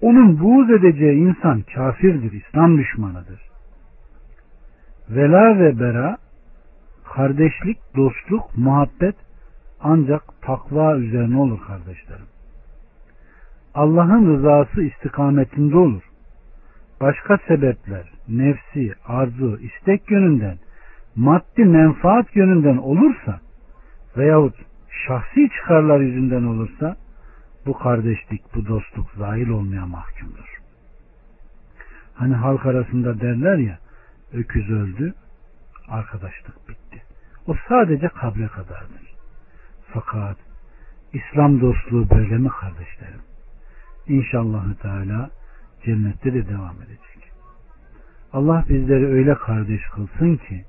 Onun buğz edeceği insan kafirdir, İslam düşmanıdır. Vela ve bera, kardeşlik, dostluk, muhabbet ancak takva üzerine olur kardeşlerim. Allah'ın rızası istikametinde olur. Başka sebepler, nefsi, arzu, istek yönünden, maddi menfaat yönünden olursa veyahut şahsi çıkarlar yüzünden olursa bu kardeşlik, bu dostluk zahil olmaya mahkumdur. Hani halk arasında derler ya öküz öldü, arkadaşlık bitti. O sadece kabre kadardır. Fakat İslam dostluğu böyle mi kardeşlerim? İnşallah Teala cennette de devam edecek. Allah bizleri öyle kardeş kılsın ki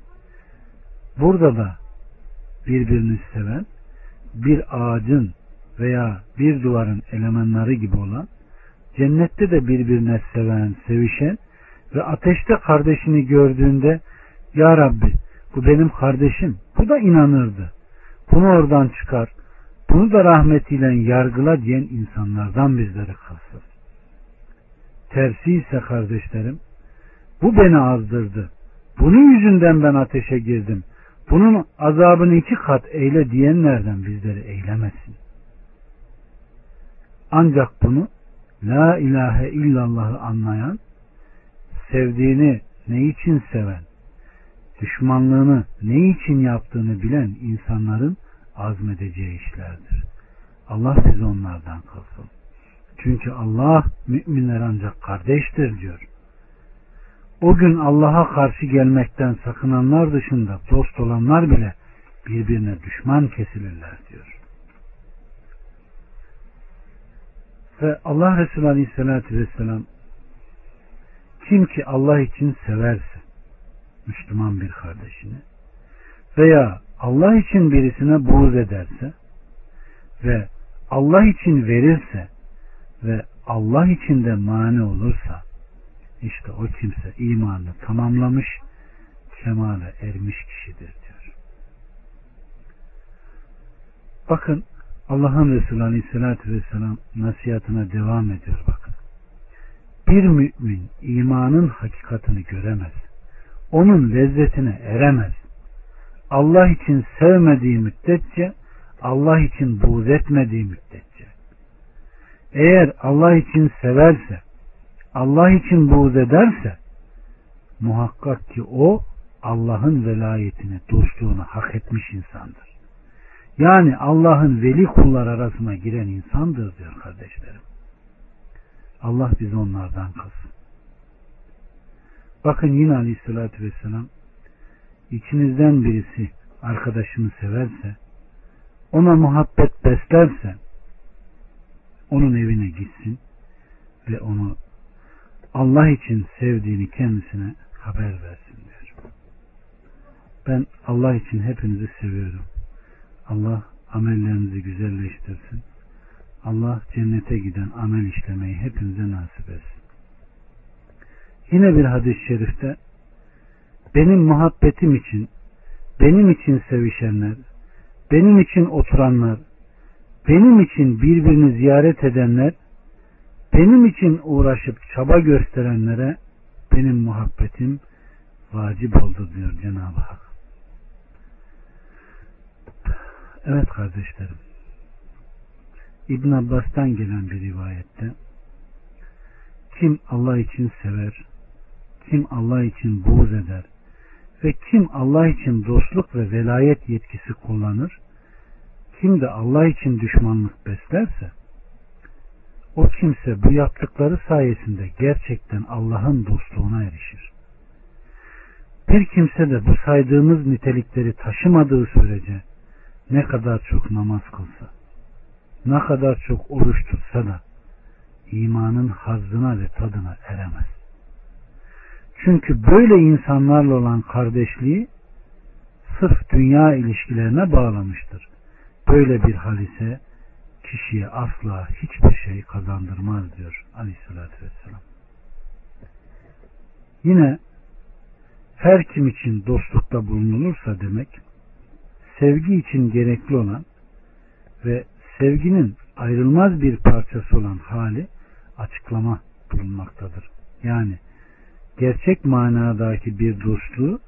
burada da birbirini seven bir ağacın veya bir duvarın elemanları gibi olan cennette de birbirine seven, sevişen ve ateşte kardeşini gördüğünde Ya Rabbi bu benim kardeşim bu da inanırdı. Bunu oradan çıkar. Bunu da rahmetiyle yargıla diyen insanlardan bizleri kılsın. Tersi ise kardeşlerim bu beni azdırdı. Bunun yüzünden ben ateşe girdim. Bunun azabını iki kat eyle diyenlerden bizleri eylemesin. Ancak bunu La ilahe illallah'ı anlayan, sevdiğini ne için seven, düşmanlığını ne için yaptığını bilen insanların azmedeceği işlerdir. Allah bizi onlardan kılsın. Çünkü Allah müminler ancak kardeştir diyor. O gün Allah'a karşı gelmekten sakınanlar dışında dost olanlar bile birbirine düşman kesilirler diyor. Ve Allah Resulü Aleyhisselatü Vesselam kim ki Allah için severse Müslüman bir kardeşini veya Allah için birisine buğz ederse ve Allah için verirse ve Allah için de mani olursa işte o kimse imanını tamamlamış kemale ermiş kişidir diyor. Bakın Allah'ın Resulü Aleyhisselatü Vesselam nasihatına devam ediyor bakın. Bir mümin imanın hakikatini göremez. Onun lezzetine eremez. Allah için sevmediği müddetçe Allah için buğz etmediği müddetçe eğer Allah için severse Allah için buğz ederse muhakkak ki o Allah'ın velayetini, dostluğunu hak etmiş insandır. Yani Allah'ın veli kullar arasına giren insandır diyor kardeşlerim. Allah bizi onlardan kılsın. Bakın yine aleyhissalatü vesselam içinizden birisi arkadaşını severse ona muhabbet beslerse onun evine gitsin ve onu Allah için sevdiğini kendisine haber versin diyor. Ben Allah için hepinizi seviyorum. Allah amellerinizi güzelleştirsin. Allah cennete giden amel işlemeyi hepinize nasip etsin. Yine bir hadis-i şerifte benim muhabbetim için benim için sevişenler benim için oturanlar benim için birbirini ziyaret edenler, benim için uğraşıp çaba gösterenlere benim muhabbetim vacip oldu diyor Cenab-ı Hak. Evet kardeşlerim. İbn Abbas'tan gelen bir rivayette kim Allah için sever, kim Allah için buğz eder ve kim Allah için dostluk ve velayet yetkisi kullanır, kim de Allah için düşmanlık beslerse, o kimse bu yaptıkları sayesinde gerçekten Allah'ın dostluğuna erişir. Bir kimse de bu saydığımız nitelikleri taşımadığı sürece ne kadar çok namaz kılsa, ne kadar çok oruç tutsa da imanın hazzına ve tadına eremez. Çünkü böyle insanlarla olan kardeşliği sırf dünya ilişkilerine bağlamıştır. Böyle bir hal ise kişiye asla hiçbir şey kazandırmaz diyor aleyhissalatü vesselam. Yine her kim için dostlukta bulunulursa demek sevgi için gerekli olan ve sevginin ayrılmaz bir parçası olan hali açıklama bulunmaktadır. Yani gerçek manadaki bir dostluğu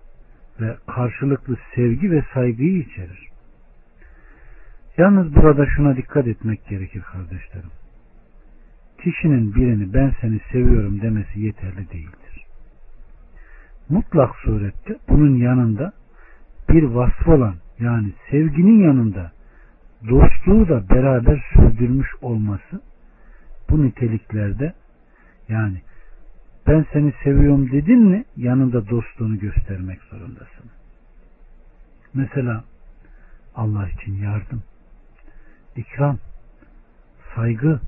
ve karşılıklı sevgi ve saygıyı içerir. Yalnız burada şuna dikkat etmek gerekir kardeşlerim. Kişinin birini ben seni seviyorum demesi yeterli değildir. Mutlak surette bunun yanında bir vasf olan yani sevginin yanında dostluğu da beraber sürdürmüş olması bu niteliklerde yani ben seni seviyorum dedin mi yanında dostluğunu göstermek zorundasın. Mesela Allah için yardım, ikram, saygı,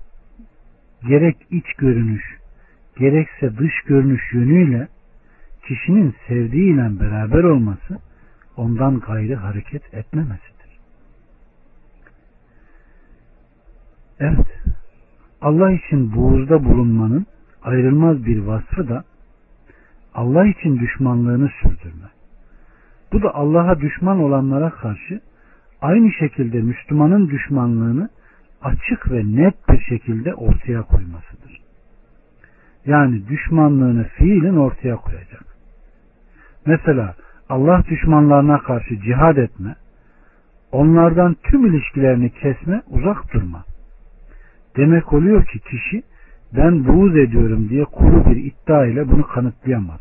gerek iç görünüş, gerekse dış görünüş yönüyle kişinin sevdiğiyle beraber olması ondan gayrı hareket etmemesidir. Evet, Allah için buğuzda bulunmanın ayrılmaz bir vasfı da Allah için düşmanlığını sürdürme. Bu da Allah'a düşman olanlara karşı aynı şekilde Müslümanın düşmanlığını açık ve net bir şekilde ortaya koymasıdır. Yani düşmanlığını fiilin ortaya koyacak. Mesela Allah düşmanlarına karşı cihad etme, onlardan tüm ilişkilerini kesme, uzak durma. Demek oluyor ki kişi ben buğz ediyorum diye kuru bir iddia ile bunu kanıtlayamaz.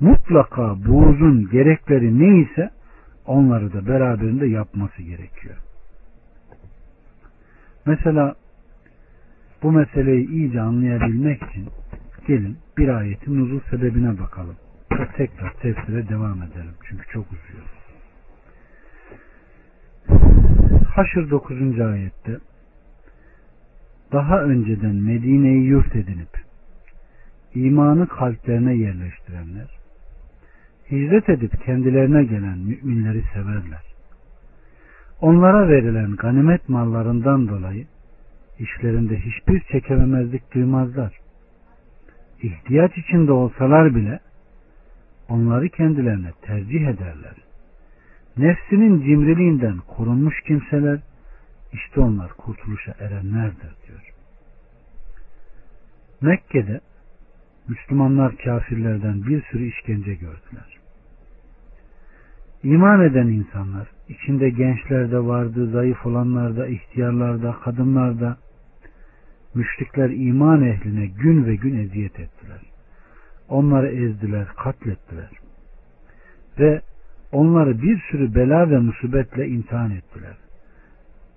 Mutlaka buğzun gerekleri neyse onları da beraberinde yapması gerekiyor. Mesela bu meseleyi iyice anlayabilmek için gelin bir ayetin nuzul sebebine bakalım. Tekrar tefsire devam edelim. Çünkü çok uzuyor. Haşr 9. ayette daha önceden Medine'yi yurt edinip imanı kalplerine yerleştirenler hicret edip kendilerine gelen müminleri severler. Onlara verilen ganimet mallarından dolayı işlerinde hiçbir çekememezlik duymazlar. İhtiyaç içinde olsalar bile onları kendilerine tercih ederler. Nefsinin cimriliğinden korunmuş kimseler işte onlar kurtuluşa erenlerdir diyor. Mekke'de Müslümanlar kafirlerden bir sürü işkence gördüler. İman eden insanlar, içinde gençlerde vardı, zayıf olanlarda, ihtiyarlarda, kadınlarda, müşrikler iman ehline gün ve gün eziyet ettiler. Onları ezdiler, katlettiler. Ve onları bir sürü bela ve musibetle imtihan ettiler.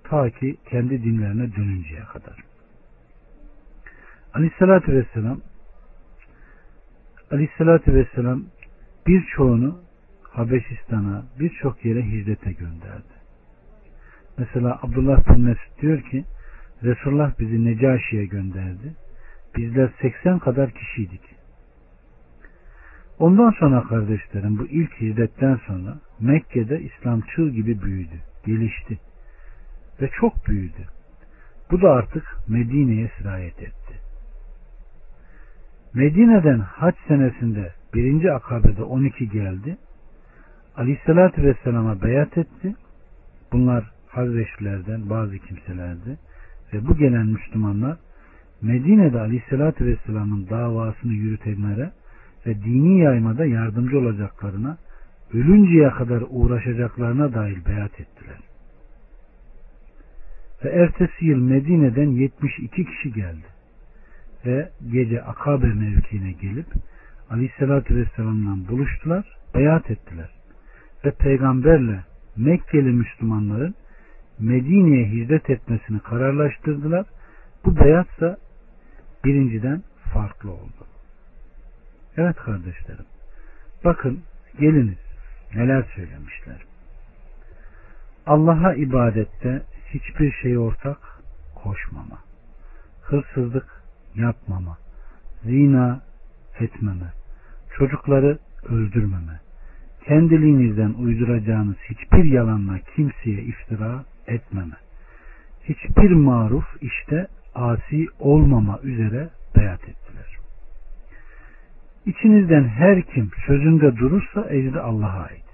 Ta ki kendi dinlerine dönünceye kadar. Aleyhissalatü Vesselam Aleyhissalatü Vesselam birçoğunu Habeşistan'a birçok yere hicrete gönderdi. Mesela Abdullah bin Mesud diyor ki Resulullah bizi Necaşi'ye gönderdi. Bizler 80 kadar kişiydik. Ondan sonra kardeşlerim bu ilk hicretten sonra Mekke'de İslam çığ gibi büyüdü, gelişti ve çok büyüdü. Bu da artık Medine'ye sirayet etti. Medine'den haç senesinde birinci akabede 12 geldi. Aleyhissalatü Vesselam'a beyat etti. Bunlar Hazreçlilerden bazı kimselerdi ve bu gelen Müslümanlar Medine'de Aleyhisselatü Vesselam'ın davasını yürütenlere ve dini yaymada yardımcı olacaklarına ölünceye kadar uğraşacaklarına dair beyat ettiler. Ve ertesi yıl Medine'den 72 kişi geldi. Ve gece Akabe mevkiine gelip Aleyhisselatü Vesselam'la buluştular, beyat ettiler. Ve peygamberle Mekkeli Müslümanların Medine'ye hicret etmesini kararlaştırdılar. Bu beyatsa birinciden farklı oldu. Evet kardeşlerim. Bakın geliniz neler söylemişler. Allah'a ibadette hiçbir şey ortak koşmama, hırsızlık yapmama, zina etmeme, çocukları öldürmeme, kendiliğinizden uyduracağınız hiçbir yalanla kimseye iftira etmeme, hiçbir maruf işte asi olmama üzere beyat ettiler. İçinizden her kim sözünde durursa ecri Allah'a ait.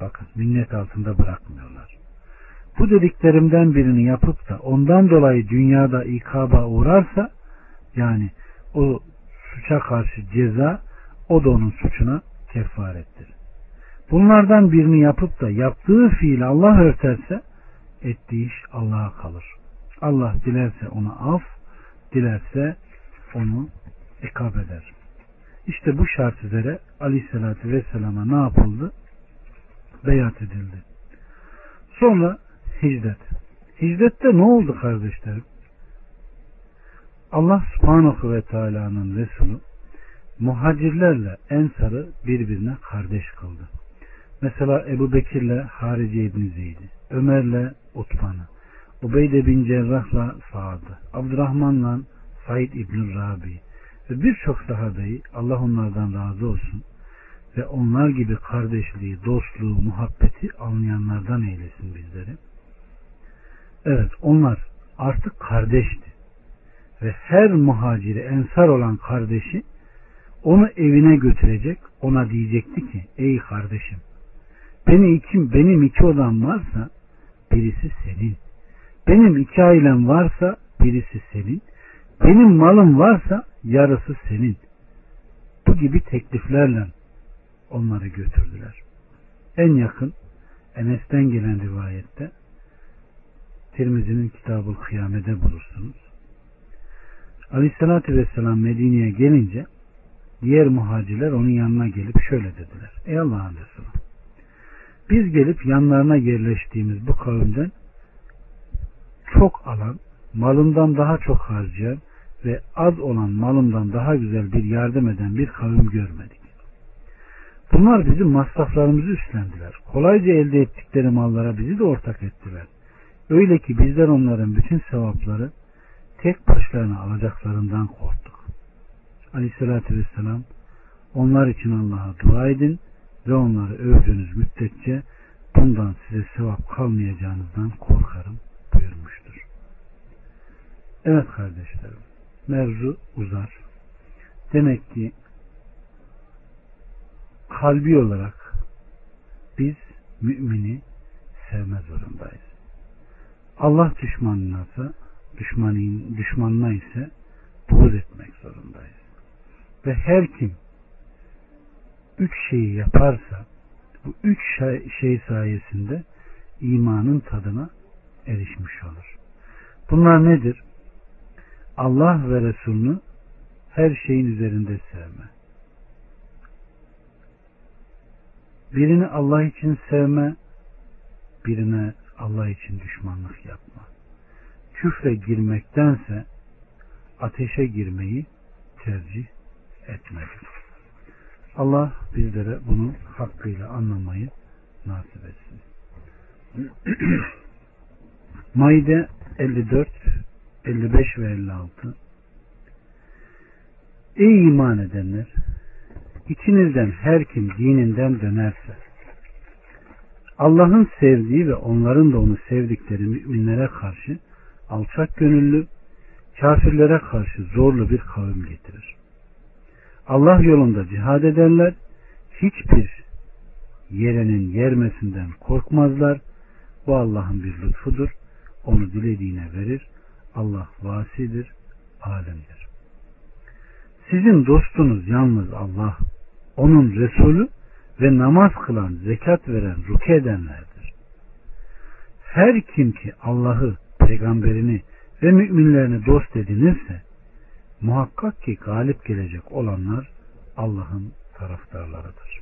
Bakın minnet altında bırakmıyorlar. Bu dediklerimden birini yapıp da ondan dolayı dünyada ikaba uğrarsa yani o suça karşı ceza o da onun suçuna kefarettir. Bunlardan birini yapıp da yaptığı fiil Allah örterse ettiği iş Allah'a kalır. Allah dilerse onu af, dilerse onu ekab eder. İşte bu şart üzere Aleyhisselatü Vesselam'a ne yapıldı? Beyat edildi. Sonra hicret. Hicrette ne oldu kardeşlerim? Allah subhanahu ve teala'nın Resulü muhacirlerle ensarı birbirine kardeş kıldı. Mesela Ebu Bekir'le Harice İbni Zeyd'i, Ömer'le Utban'ı, Ubeyde bin Cerrah'la Sa'd'ı, Abdurrahman'la Said İbni Rabi ve birçok sahabeyi Allah onlardan razı olsun ve onlar gibi kardeşliği, dostluğu, muhabbeti anlayanlardan eylesin bizleri. Evet onlar artık kardeşti. Ve her muhaciri ensar olan kardeşi onu evine götürecek, ona diyecekti ki ey kardeşim benim iki, benim iki odam varsa birisi senin. Benim iki ailem varsa birisi senin. Benim malım varsa yarısı senin. Bu gibi tekliflerle onları götürdüler. En yakın Enes'ten gelen rivayette Tirmizi'nin kitabı kıyamede bulursunuz. Aleyhissalatü Vesselam Medine'ye gelince diğer muhacirler onun yanına gelip şöyle dediler. Ey Allah'ın Resulü biz gelip yanlarına yerleştiğimiz bu kavimden çok alan, malından daha çok harcayan ve az olan malından daha güzel bir yardım eden bir kavim görmedik. Bunlar bizim masraflarımızı üstlendiler. Kolayca elde ettikleri mallara bizi de ortak ettiler. Öyle ki bizler onların bütün sevapları tek başlarına alacaklarından korktuk. Aleyhissalatü vesselam onlar için Allah'a dua edin ve onları övdüğünüz müddetçe bundan size sevap kalmayacağınızdan korkarım buyurmuştur. Evet kardeşlerim mevzu uzar. Demek ki kalbi olarak biz mümini sevme zorundayız. Allah düşmanına ise düşmanın, düşmanına ise buğz etmek zorundayız. Ve her kim üç şeyi yaparsa bu üç şey, şey sayesinde imanın tadına erişmiş olur. Bunlar nedir? Allah ve Resulünü her şeyin üzerinde sevme. Birini Allah için sevme, birine Allah için düşmanlık yapma. Küfre girmektense ateşe girmeyi tercih etmelidir. Allah bizlere bunu hakkıyla anlamayı nasip etsin. Maide 54, 55 ve 56 Ey iman edenler! İçinizden her kim dininden dönerse Allah'ın sevdiği ve onların da onu sevdikleri müminlere karşı alçak gönüllü, kafirlere karşı zorlu bir kavim getirir. Allah yolunda cihad ederler, hiçbir yerenin yermesinden korkmazlar, Bu Allah'ın bir lütfudur. Onu dilediğine verir. Allah vasidir, alemdir. Sizin dostunuz yalnız Allah, onun Resulü ve namaz kılan, zekat veren, ruku edenlerdir. Her kim ki Allah'ı, peygamberini ve müminlerini dost edinirse, muhakkak ki galip gelecek olanlar Allah'ın taraftarlarıdır.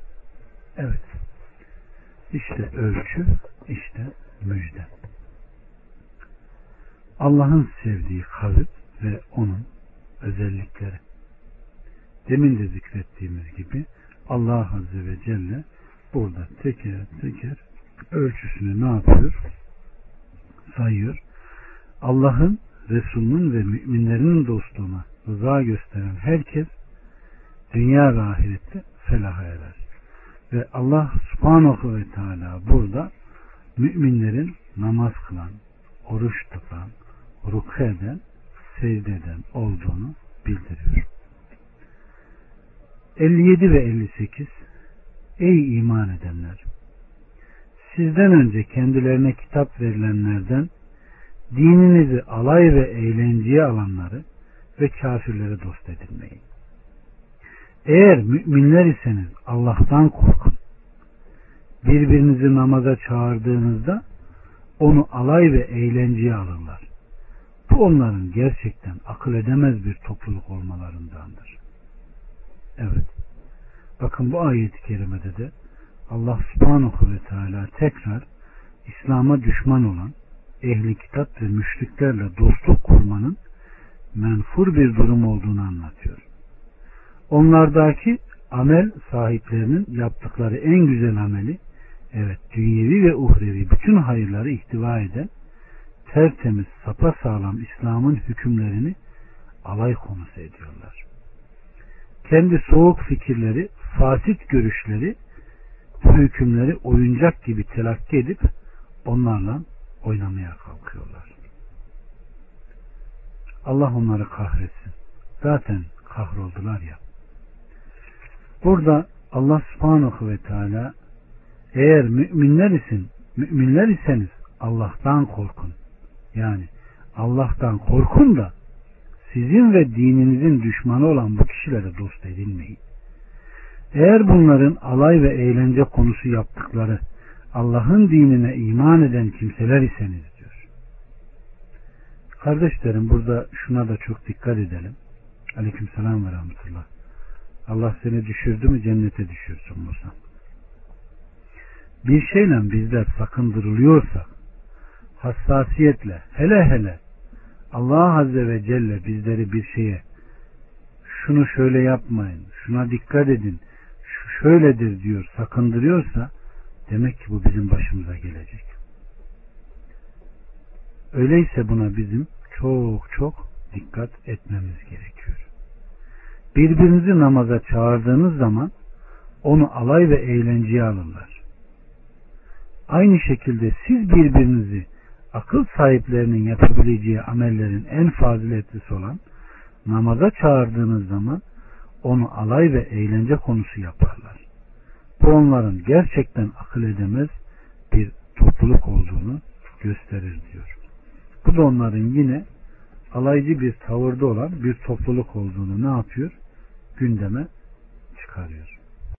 Evet. İşte ölçü, işte müjde. Allah'ın sevdiği kavim ve onun özellikleri. Demin de zikrettiğimiz gibi Allah Azze ve Celle burada teker teker ölçüsünü ne yapıyor? Sayıyor. Allah'ın, Resulünün ve müminlerinin dostluğuna rıza gösteren herkes dünya ve ahirette felaha erer. Ve Allah subhanahu ve teala burada müminlerin namaz kılan, oruç tutan, ruku eden, secde eden olduğunu bildiriyor. 57 ve 58 Ey iman edenler! Sizden önce kendilerine kitap verilenlerden dininizi alay ve eğlenceye alanları ve kafirleri dost edinmeyin. Eğer müminler iseniz Allah'tan korkun. Birbirinizi namaza çağırdığınızda onu alay ve eğlenceye alırlar. Bu onların gerçekten akıl edemez bir topluluk olmalarındandır. Evet. Bakın bu ayet-i kerimede de Allah subhanahu ve teala tekrar İslam'a düşman olan ehli kitap ve müşriklerle dostluk kurmanın menfur bir durum olduğunu anlatıyor. Onlardaki amel sahiplerinin yaptıkları en güzel ameli evet dünyevi ve uhrevi bütün hayırları ihtiva eden tertemiz sapa sağlam İslam'ın hükümlerini alay konusu ediyorlar. Kendi soğuk fikirleri, fasit görüşleri bu hükümleri oyuncak gibi telakki edip onlarla oynamaya kalkıyorlar. Allah onları kahretsin. Zaten kahroldular ya. Burada Allah subhanahu ve teala eğer müminler isin, müminler iseniz Allah'tan korkun. Yani Allah'tan korkun da sizin ve dininizin düşmanı olan bu kişilere dost edinmeyin. Eğer bunların alay ve eğlence konusu yaptıkları Allah'ın dinine iman eden kimseler iseniz. Kardeşlerim burada şuna da çok dikkat edelim. Aleyküm selam ve rahmetullah. Allah seni düşürdü mü cennete düşürsün Musa. Bir şeyle bizler sakındırılıyorsak hassasiyetle hele hele Allah Azze ve Celle bizleri bir şeye şunu şöyle yapmayın, şuna dikkat edin, şu şöyledir diyor, sakındırıyorsa demek ki bu bizim başımıza gelecek. Öyleyse buna bizim çok çok dikkat etmemiz gerekiyor. Birbirinizi namaza çağırdığınız zaman onu alay ve eğlenceye alırlar. Aynı şekilde siz birbirinizi akıl sahiplerinin yapabileceği amellerin en faziletlisi olan namaza çağırdığınız zaman onu alay ve eğlence konusu yaparlar. Bu onların gerçekten akıl edemez bir topluluk olduğunu gösterir diyor. Bu da onların yine alaycı bir tavırda olan bir topluluk olduğunu ne yapıyor? Gündeme çıkarıyor.